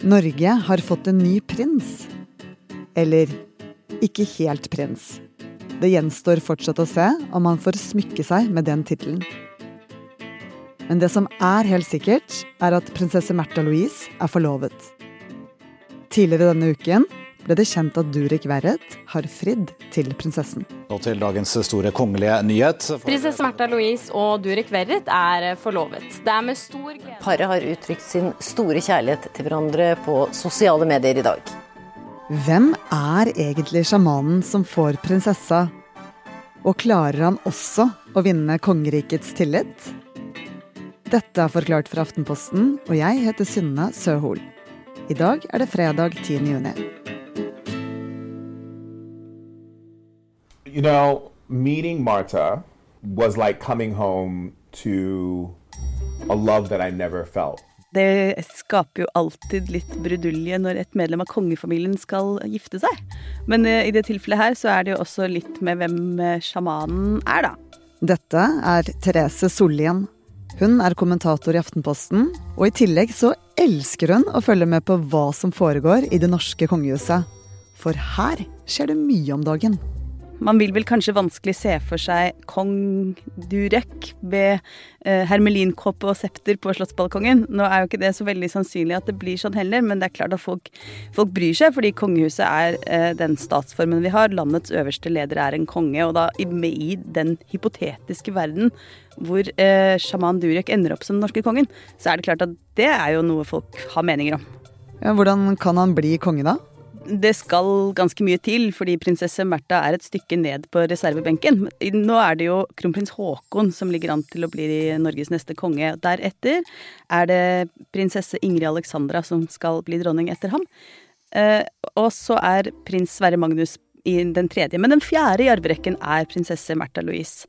Norge har fått en ny prins. Eller ikke helt prins. Det gjenstår fortsatt å se om han får smykke seg med den tittelen. Men det som er helt sikkert, er at prinsesse Märtha Louise er forlovet. Tidligere denne uken ble det kjent at Durek Verret har fridd til prinsessen. Og til dagens store kongelige nyhet. Prinsesse Märtha Louise og Durek Verret er forlovet. Det er med stor glede Paret har uttrykt sin store kjærlighet til hverandre på sosiale medier i dag. Hvem er egentlig sjamanen som får prinsessa? Og klarer han også å vinne kongerikets tillit? Dette er forklart fra Aftenposten, og jeg heter Synne Søhol. I dag er det fredag 10. juni. You know, meeting Marta was like coming home to a love that I never felt. Det skaper jo alltid litt brudulje når et medlem av kongefamilien skal gifte seg. Men eh, i det tilfellet her så er det jo også litt med hvem eh, sjamanen er, da. Dette er Therese Sollien. Hun er kommentator i Aftenposten, og i tillegg så elsker hun å følge med på hva som foregår i det norske kongehuset. For her skjer det mye om dagen. Man vil vel kanskje vanskelig se for seg kong Durek med eh, hermelinkåpe og septer på slottsbalkongen. Nå er jo ikke det så veldig sannsynlig at det blir sånn heller, men det er klart at folk, folk bryr seg, fordi kongehuset er eh, den statsformen vi har. Landets øverste leder er en konge, og da i, i den hypotetiske verden hvor eh, sjaman Durek ender opp som den norske kongen, så er det klart at det er jo noe folk har meninger om. Ja, hvordan kan han bli konge, da? Det skal ganske mye til, fordi prinsesse Märtha er et stykke ned på reservebenken. Nå er det jo kronprins Haakon som ligger an til å bli Norges neste konge. Deretter er det prinsesse Ingrid Alexandra som skal bli dronning etter ham. Eh, og så er prins Sverre Magnus i den tredje. Men den fjerde i arverekken er prinsesse Märtha Louise.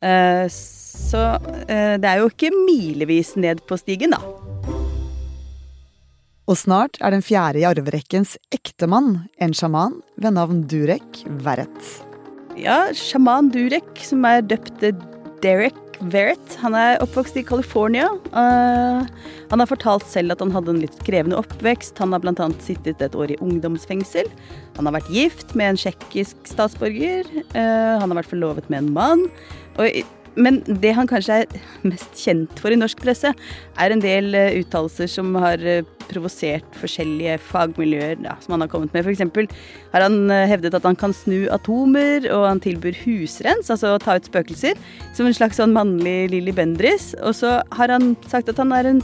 Eh, så eh, det er jo ikke milevis ned på stigen, da. Og snart er den fjerde i arverekkens ektemann en sjaman ved navn Durek Verret. Ja, sjaman Durek, som er døpt Derek Verrett. Han er oppvokst i California. Uh, han har fortalt selv at han hadde en litt krevende oppvekst. Han har bl.a. sittet et år i ungdomsfengsel. Han har vært gift med en tsjekkisk statsborger. Uh, han har vært forlovet med en mann. Og men det han kanskje er mest kjent for i norsk presse, er en del uh, uttalelser som har uh, provosert forskjellige fagmiljøer ja, som han har kommet med. F.eks. har han uh, hevdet at han kan snu atomer, og han tilbyr husrens, altså å ta ut spøkelser, som en slags sånn mannlig Lilly Bendriss. Og så har han sagt at han er en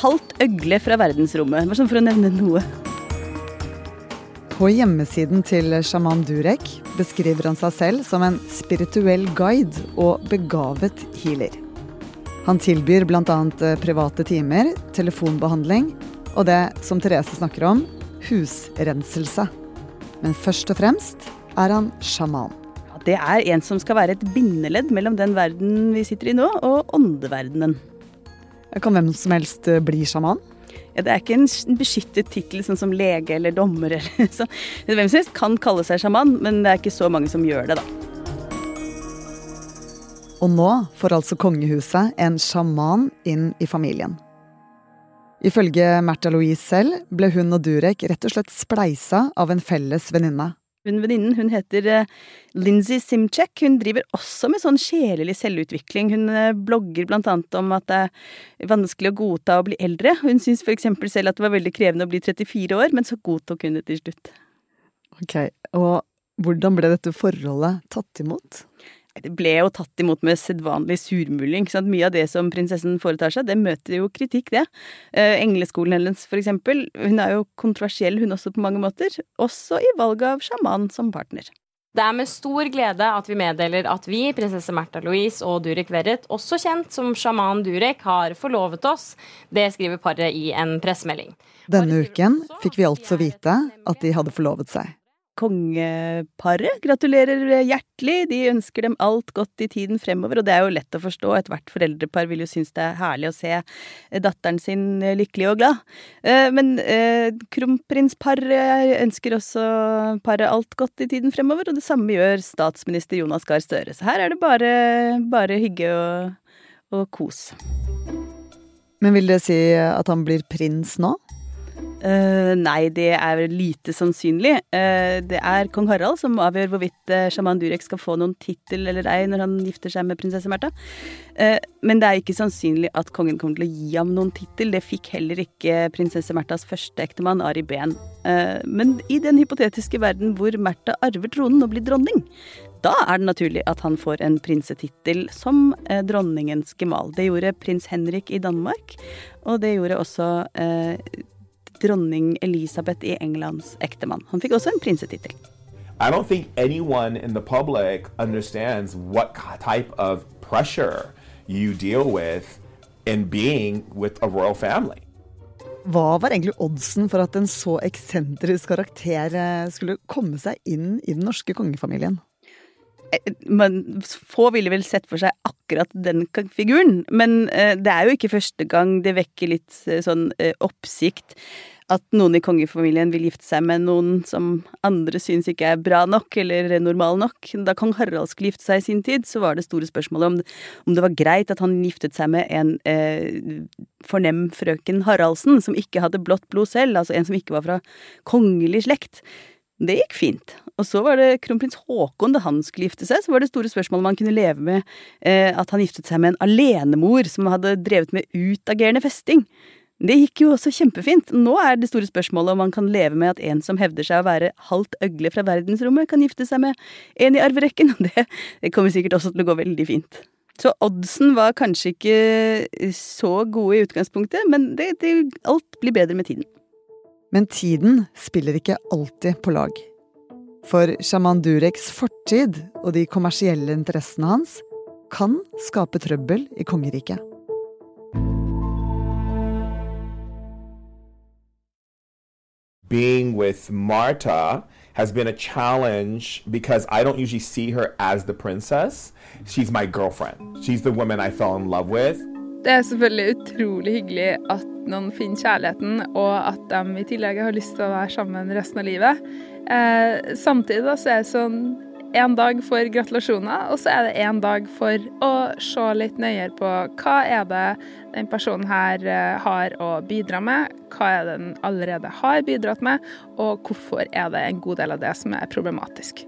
halvt øgle fra verdensrommet. Bare sånn for å nevne noe. På hjemmesiden til sjaman Durek beskriver han seg selv som en spirituell guide og begavet healer. Han tilbyr bl.a. Eh, private timer, telefonbehandling og det som Therese snakker om, husrenselse. Men først og fremst er han sjaman. Det er en som skal være et bindeledd mellom den verden vi sitter i nå, og åndeverdenen. Kan hvem som helst eh, bli sjaman? Ja, det er ikke en beskyttet tittel sånn som lege eller dommer eller sånn. Hvem som helst kan kalle seg sjaman, men det er ikke så mange som gjør det, da. Og nå får altså kongehuset en sjaman inn i familien. Ifølge Märtha Louise selv ble hun og Durek rett og slett spleisa av en felles venninne. Hun venninnen hun heter uh, Lindsay Simchek. Hun driver også med sånn sjelelig selvutvikling. Hun uh, blogger blant annet om at det er vanskelig å godta å bli eldre. Hun syns eksempel selv at det var veldig krevende å bli 34 år, men så godtok hun det til slutt. Ok, Og hvordan ble dette forholdet tatt imot? Det ble jo tatt imot med sedvanlig surmuling. Sant? Mye av det som prinsessen foretar seg, det møter jo kritikk, det. Eh, engleskolen hennes, for eksempel. Hun er jo kontroversiell, hun også, på mange måter. Også i valget av sjaman som partner. Det er med stor glede at vi meddeler at vi, prinsesse Märtha Louise og Durek Verret, også kjent som sjaman Durek, har forlovet oss. Det skriver paret i en pressemelding. Denne uken fikk vi altså vite at de hadde forlovet seg kongeparet gratulerer hjertelig. De ønsker dem alt godt i tiden fremover, og det er jo lett å forstå. Ethvert foreldrepar vil jo synes det er herlig å se datteren sin lykkelig og glad. Eh, men eh, kronprinsparet ønsker også paret alt godt i tiden fremover, og det samme gjør statsminister Jonas Gahr Støre. Så her er det bare, bare hygge og, og kos. Men vil det si at han blir prins nå? Uh, nei, det er lite sannsynlig. Uh, det er kong Harald som avgjør hvorvidt uh, sjaman Durek skal få noen tittel eller ei når han gifter seg med prinsesse Märtha. men det er ikke sannsynlig at kongen kommer til å gi ham noen tittel. Det fikk heller ikke prinsesse Märthas første ektemann, Ari Behn. men i den hypotetiske verden hvor Märtha arver tronen og blir dronning, da er det naturlig at han får en prinsetittel som dronningens gemal. Det gjorde prins Henrik i Danmark, og det gjorde også dronning Elisabeth i Englands ektemann. Han fikk også en prinsetittel. I don't think anyone in the public understands what type of pressure you deal with in being with a royal family. Hva var egentlig oddsen for at en så eksentrisk karakter eh, skulle komme seg inn i den norske kongefamilien? Eh, man, få ville vel sett for seg akkurat den figuren, men eh, det er jo ikke første gang det vekker litt sånn oppsikt at noen i kongefamilien vil gifte seg med noen som andre syns ikke er bra nok eller normal nok. Da kong Harald skulle gifte seg i sin tid, så var det store spørsmålet om, om det var greit at han giftet seg med en eh, fornem frøken Haraldsen, som ikke hadde blått blod selv, altså en som ikke var fra kongelig slekt. Det gikk fint. Og så var det kronprins Haakon, da han skulle gifte seg, så var det store spørsmålet om han kunne leve med eh, at han giftet seg med en alenemor som hadde drevet med utagerende festing. Det gikk jo også kjempefint. Nå er det store spørsmålet om man kan leve med at en som hevder seg å være halvt øgle fra verdensrommet, kan gifte seg med en i arverekken. Det, det kommer sikkert også til å gå veldig fint. Så oddsen var kanskje ikke så gode i utgangspunktet, men det, det, alt blir bedre med tiden. Men tiden spiller ikke alltid på lag. For sjaman Dureks fortid og de kommersielle interessene hans kan skape trøbbel i kongeriket. being with Marta has been a challenge because I don't usually see her as the princess. She's my girlfriend. She's the woman I fell in love with. Det er selvfølgelig utrolig hyggelig at noen finner kjærligheten, og at de i tillegg har lyst til å være sammen resten av livet. Eh, samtidig da, så er det sånn en dag for gratulasjoner, og så er det en dag for å se litt nøyere på hva er det den personen her eh, har å bidra med, hva er det den allerede har bidratt med, og hvorfor er det en god del av det som er problematisk.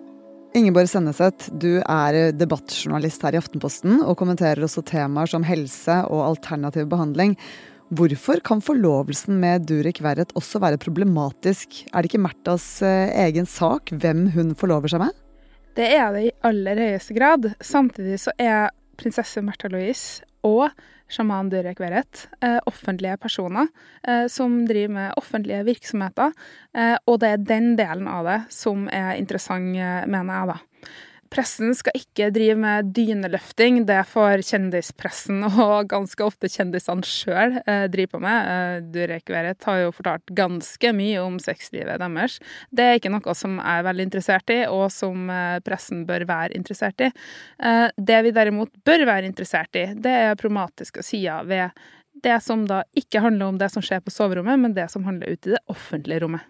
Ingeborg Senneseth, du er debattjournalist her i Aftenposten og kommenterer også temaer som helse og alternativ behandling. Hvorfor kan forlovelsen med Durek Verret også være problematisk? Er det ikke Märthas eh, egen sak hvem hun forlover seg med? Det er det i aller høyeste grad. Samtidig så er prinsesse Märtha Louise og sjaman Durek Verret eh, offentlige personer eh, som driver med offentlige virksomheter. Eh, og det er den delen av det som er interessant, mener jeg, da. Pressen skal ikke drive med dyneløfting, det får kjendispressen og ganske ofte kjendisene sjøl eh, drive på med. Eh, Durek Verrett har jo fortalt ganske mye om sexlivet deres. Det er ikke noe som jeg er veldig interessert i, og som eh, pressen bør være interessert i. Eh, det vi derimot bør være interessert i, det er problematiske sider ved det som da ikke handler om det som skjer på soverommet, men det som handler ute i det offentlige rommet.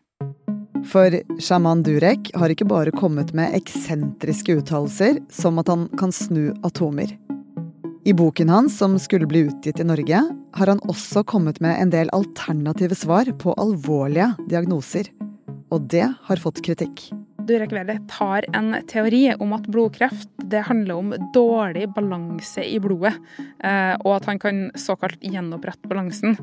For sjaman Durek har ikke bare kommet med eksentriske uttalelser som at han kan snu atomer. I boken hans, som skulle bli utgitt i Norge, har han også kommet med en del alternative svar på alvorlige diagnoser. Og det har fått kritikk. Durek Velet har en teori om at blodkreft det handler om dårlig balanse i blodet, eh, og at han kan såkalt gjenopprette balansen.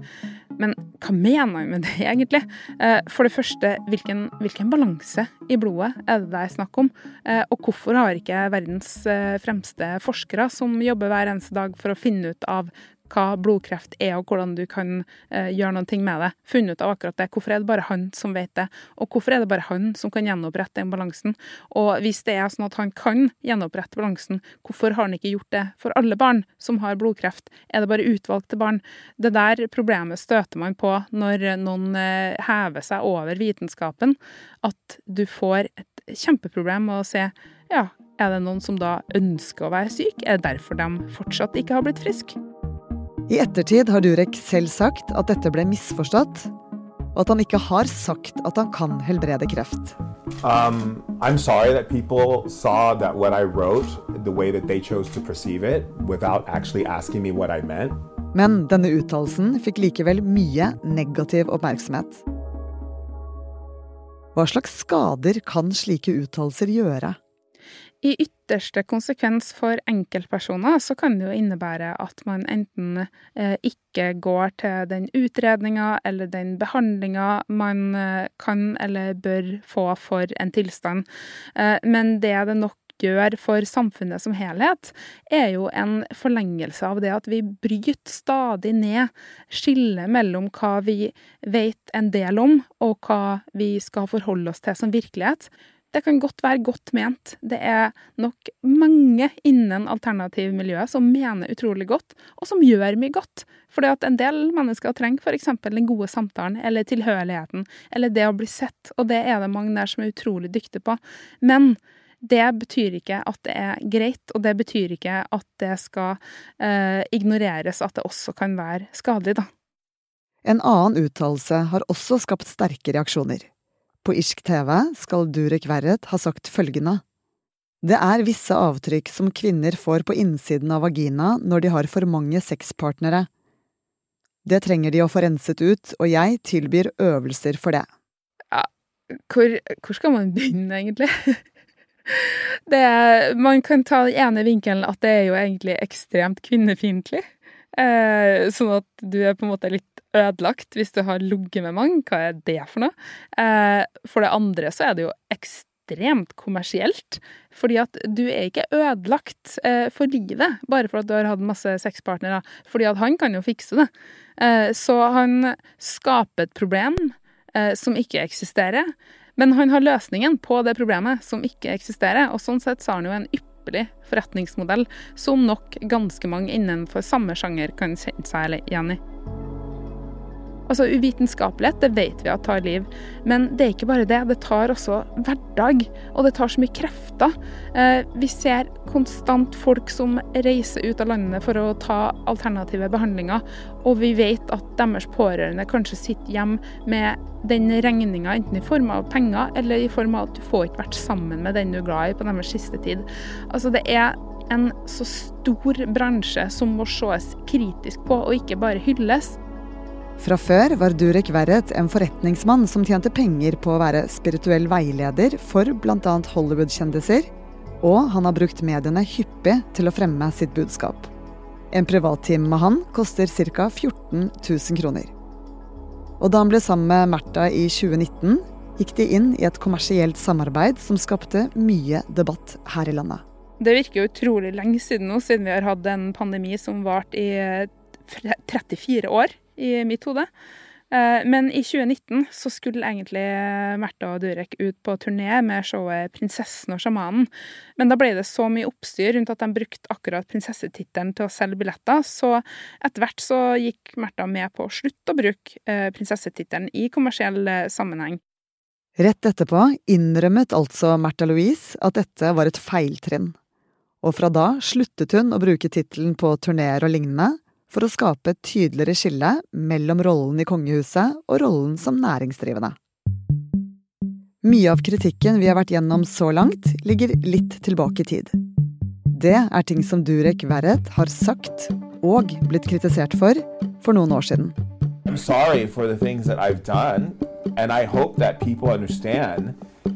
Men hva mener han med det, egentlig? Eh, for det første, hvilken, hvilken balanse i blodet er det det er snakk om? Eh, og hvorfor har ikke verdens fremste forskere, som jobber hver eneste dag for å finne ut av hva blodkreft er og hvordan du kan eh, gjøre noe med det. Funnet ut av akkurat det. Hvorfor er det bare han som vet det? Og hvorfor er det bare han som kan gjenopprette den balansen? Og hvis det er sånn at han kan gjenopprette balansen, hvorfor har han ikke gjort det for alle barn som har blodkreft? Er det bare utvalgte barn? Det der problemet støter man på når noen eh, hever seg over vitenskapen. At du får et kjempeproblem med å se ja, er det noen som da ønsker å være syk? Er det derfor de fortsatt ikke har blitt friske? I ettertid har Durek selv sagt at dette ble misforstått, og at han ikke har sagt at han kan helbrede kreft. Um, I'm sorry that people saw that what I wrote, the way that they chose to perceive it, without actually asking me what I meant. Men denne uttalelsen fikk likevel mye negativ oppmerksomhet. Hva slags skader kan slike uttalelser gjøre? I ytterste konsekvens for enkeltpersoner så kan det jo innebære at man enten eh, ikke går til den utredninga eller den behandlinga man eh, kan eller bør få for en tilstand. Eh, men det det nok gjør for samfunnet som helhet, er jo en forlengelse av det at vi bryter stadig ned skillet mellom hva vi vet en del om, og hva vi skal forholde oss til som virkelighet. Det kan godt være godt ment. Det er nok mange innen alternativmiljøet som mener utrolig godt, og som gjør mye godt. Fordi at en del mennesker trenger f.eks. den gode samtalen, eller tilhørigheten, eller det å bli sett, og det er det mange der som er utrolig dyktige på. Men det betyr ikke at det er greit, og det betyr ikke at det skal eh, ignoreres at det også kan være skadelig, da. En annen uttalelse har også skapt sterke reaksjoner. På irsk TV skal Durek Verret ha sagt følgende. Det er visse avtrykk som kvinner får på innsiden av vagina når de har for mange sexpartnere. Det trenger de å få renset ut, og jeg tilbyr øvelser for det. Ja, hvor, hvor skal man begynne, egentlig? Det, man kan ta den ene vinkelen at det er jo egentlig ekstremt kvinnefiendtlig. Eh, sånn at du er på en måte litt ødelagt hvis du har ligget med mange. Hva er det for noe? Eh, for det andre så er det jo ekstremt kommersielt. Fordi at du er ikke ødelagt eh, for livet bare for at du har hatt masse sexpartnere. Fordi at han kan jo fikse det. Eh, så han skaper et problem eh, som ikke eksisterer. Men han har løsningen på det problemet som ikke eksisterer, og sånn sett så har han jo en ypperlig forretningsmodell som nok ganske mange innenfor samme sjanger kan kjenne seg igjen i. Altså, Uvitenskapelighet det vet vi at tar liv, men det er ikke bare det. Det tar også hverdag, og det tar så mye krefter. Eh, vi ser konstant folk som reiser ut av landene for å ta alternative behandlinger, og vi vet at deres pårørende kanskje sitter hjemme med den regninga, enten i form av penger eller i form av at du får ikke vært sammen med den du er glad i på deres siste tid. Altså, det er en så stor bransje som må ses kritisk på, og ikke bare hylles. Fra før var Durek Verret en forretningsmann som tjente penger på å være spirituell veileder for bl.a. Hollywood-kjendiser, og han har brukt mediene hyppig til å fremme sitt budskap. En privattime med han koster ca. 14 000 kroner. Og da han ble sammen med Märtha i 2019, gikk de inn i et kommersielt samarbeid som skapte mye debatt her i landet. Det virker utrolig lenge siden nå, siden vi har hatt en pandemi som varte i 34 år i mitt hode. Eh, men i 2019 så skulle egentlig Märtha og Durek ut på turné med showet 'Prinsessen og sjamanen'. Men da ble det så mye oppstyr rundt at de brukte akkurat prinsessetittelen til å selge billetter, så etter hvert så gikk Märtha med på å slutte å bruke eh, prinsessetittelen i kommersiell eh, sammenheng. Rett etterpå innrømmet altså Märtha Louise at dette var et feiltrinn. Og fra da sluttet hun å bruke tittelen på turneer og lignende, for å skape et tydeligere skille mellom rollen i kongehuset og rollen som næringsdrivende. Mye av kritikken vi har vært gjennom så langt, ligger litt tilbake i tid. Det er ting som Durek Verret har sagt og blitt kritisert for for noen år siden. I'm sorry for the things that I've done, and I hope that people understand,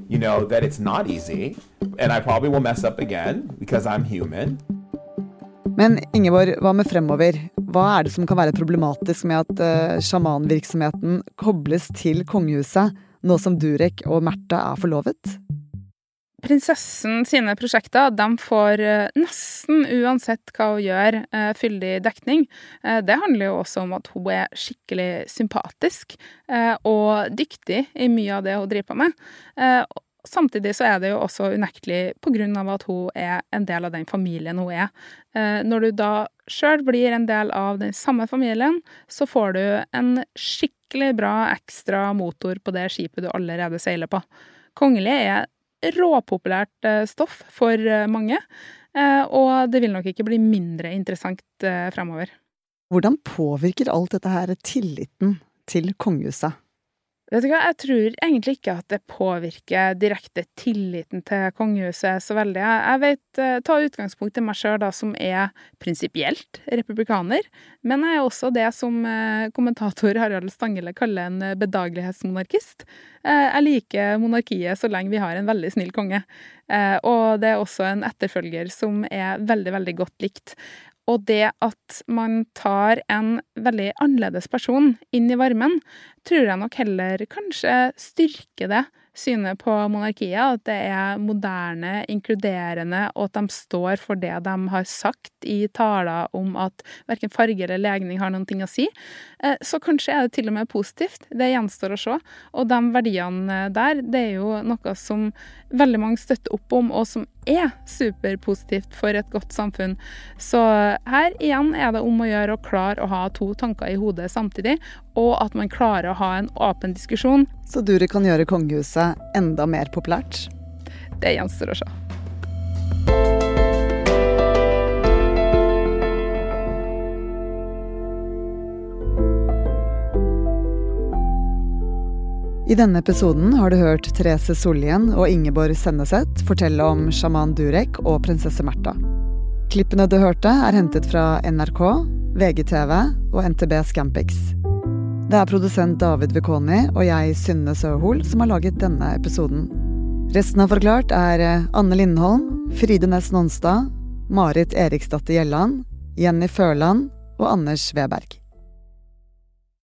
you know, that it's not easy, and I probably will mess up again because I'm human. Men Ingeborg, hva med fremover? Hva er det som kan være problematisk med at uh, sjamanvirksomheten kobles til kongehuset, nå som Durek og Märtha er forlovet? Prinsessen sine prosjekter de får eh, nesten uansett hva hun gjør, eh, fyldig dekning. Det handler jo også om at hun er skikkelig sympatisk og dyktig i mye av det hun driver på med. Samtidig så er det jo også unektelig på grunn av at hun er en del av den familien hun er. Eh, når du da sjøl blir en del av den samme familien, så får du en skikkelig bra ekstra motor på det skipet du allerede seiler på. Kongelig er råpopulært eh, stoff for eh, mange, og det vil nok ikke bli mindre interessant fremover. Hvordan påvirker alt dette her tilliten til kongehuset? Vet du hva, Jeg tror egentlig ikke at det påvirker direkte tilliten til kongehuset så veldig. Jeg vet, eh, Ta utgangspunkt i meg sjøl, som er prinsipielt republikaner. Men jeg er også det som eh, kommentator Harald Stangele kaller en eh, bedagelighetsmonarkist. Jeg liker monarkiet så lenge vi har en veldig snill konge. Og det er også en etterfølger som er veldig, veldig godt likt. Og det at man tar en veldig annerledes person inn i varmen, tror jeg nok heller kanskje styrker det synet på monarkiet. At det er moderne, inkluderende, og at de står for det de har sagt i taler om at verken farge eller legning har ting å si. Eh, så kanskje er det til og med positivt. Det gjenstår å se. Og de verdiene der, det er jo noe som veldig mange støtter opp om, og som er superpositivt for et godt samfunn. Så her igjen er det om å gjøre å klare å ha to tanker i hodet samtidig, og at man klarer å ha en åpen diskusjon. Så Dure kan gjøre kongehuset enda mer populært? Det gjenstår å se. I denne episoden har du hørt Therese Sollien og Ingeborg Senneset fortelle om sjaman Durek og prinsesse Märtha. Klippene du hørte, er hentet fra NRK, VGTV og NTB Scampix. Det er produsent David Vekoni og jeg, Synne Søhol, som har laget denne episoden. Resten av Forklart er eh, Anne Lindholm, Fride Næss Nonstad, Marit Eriksdatter Gjelland, Jenny Førland og Anders Weberg.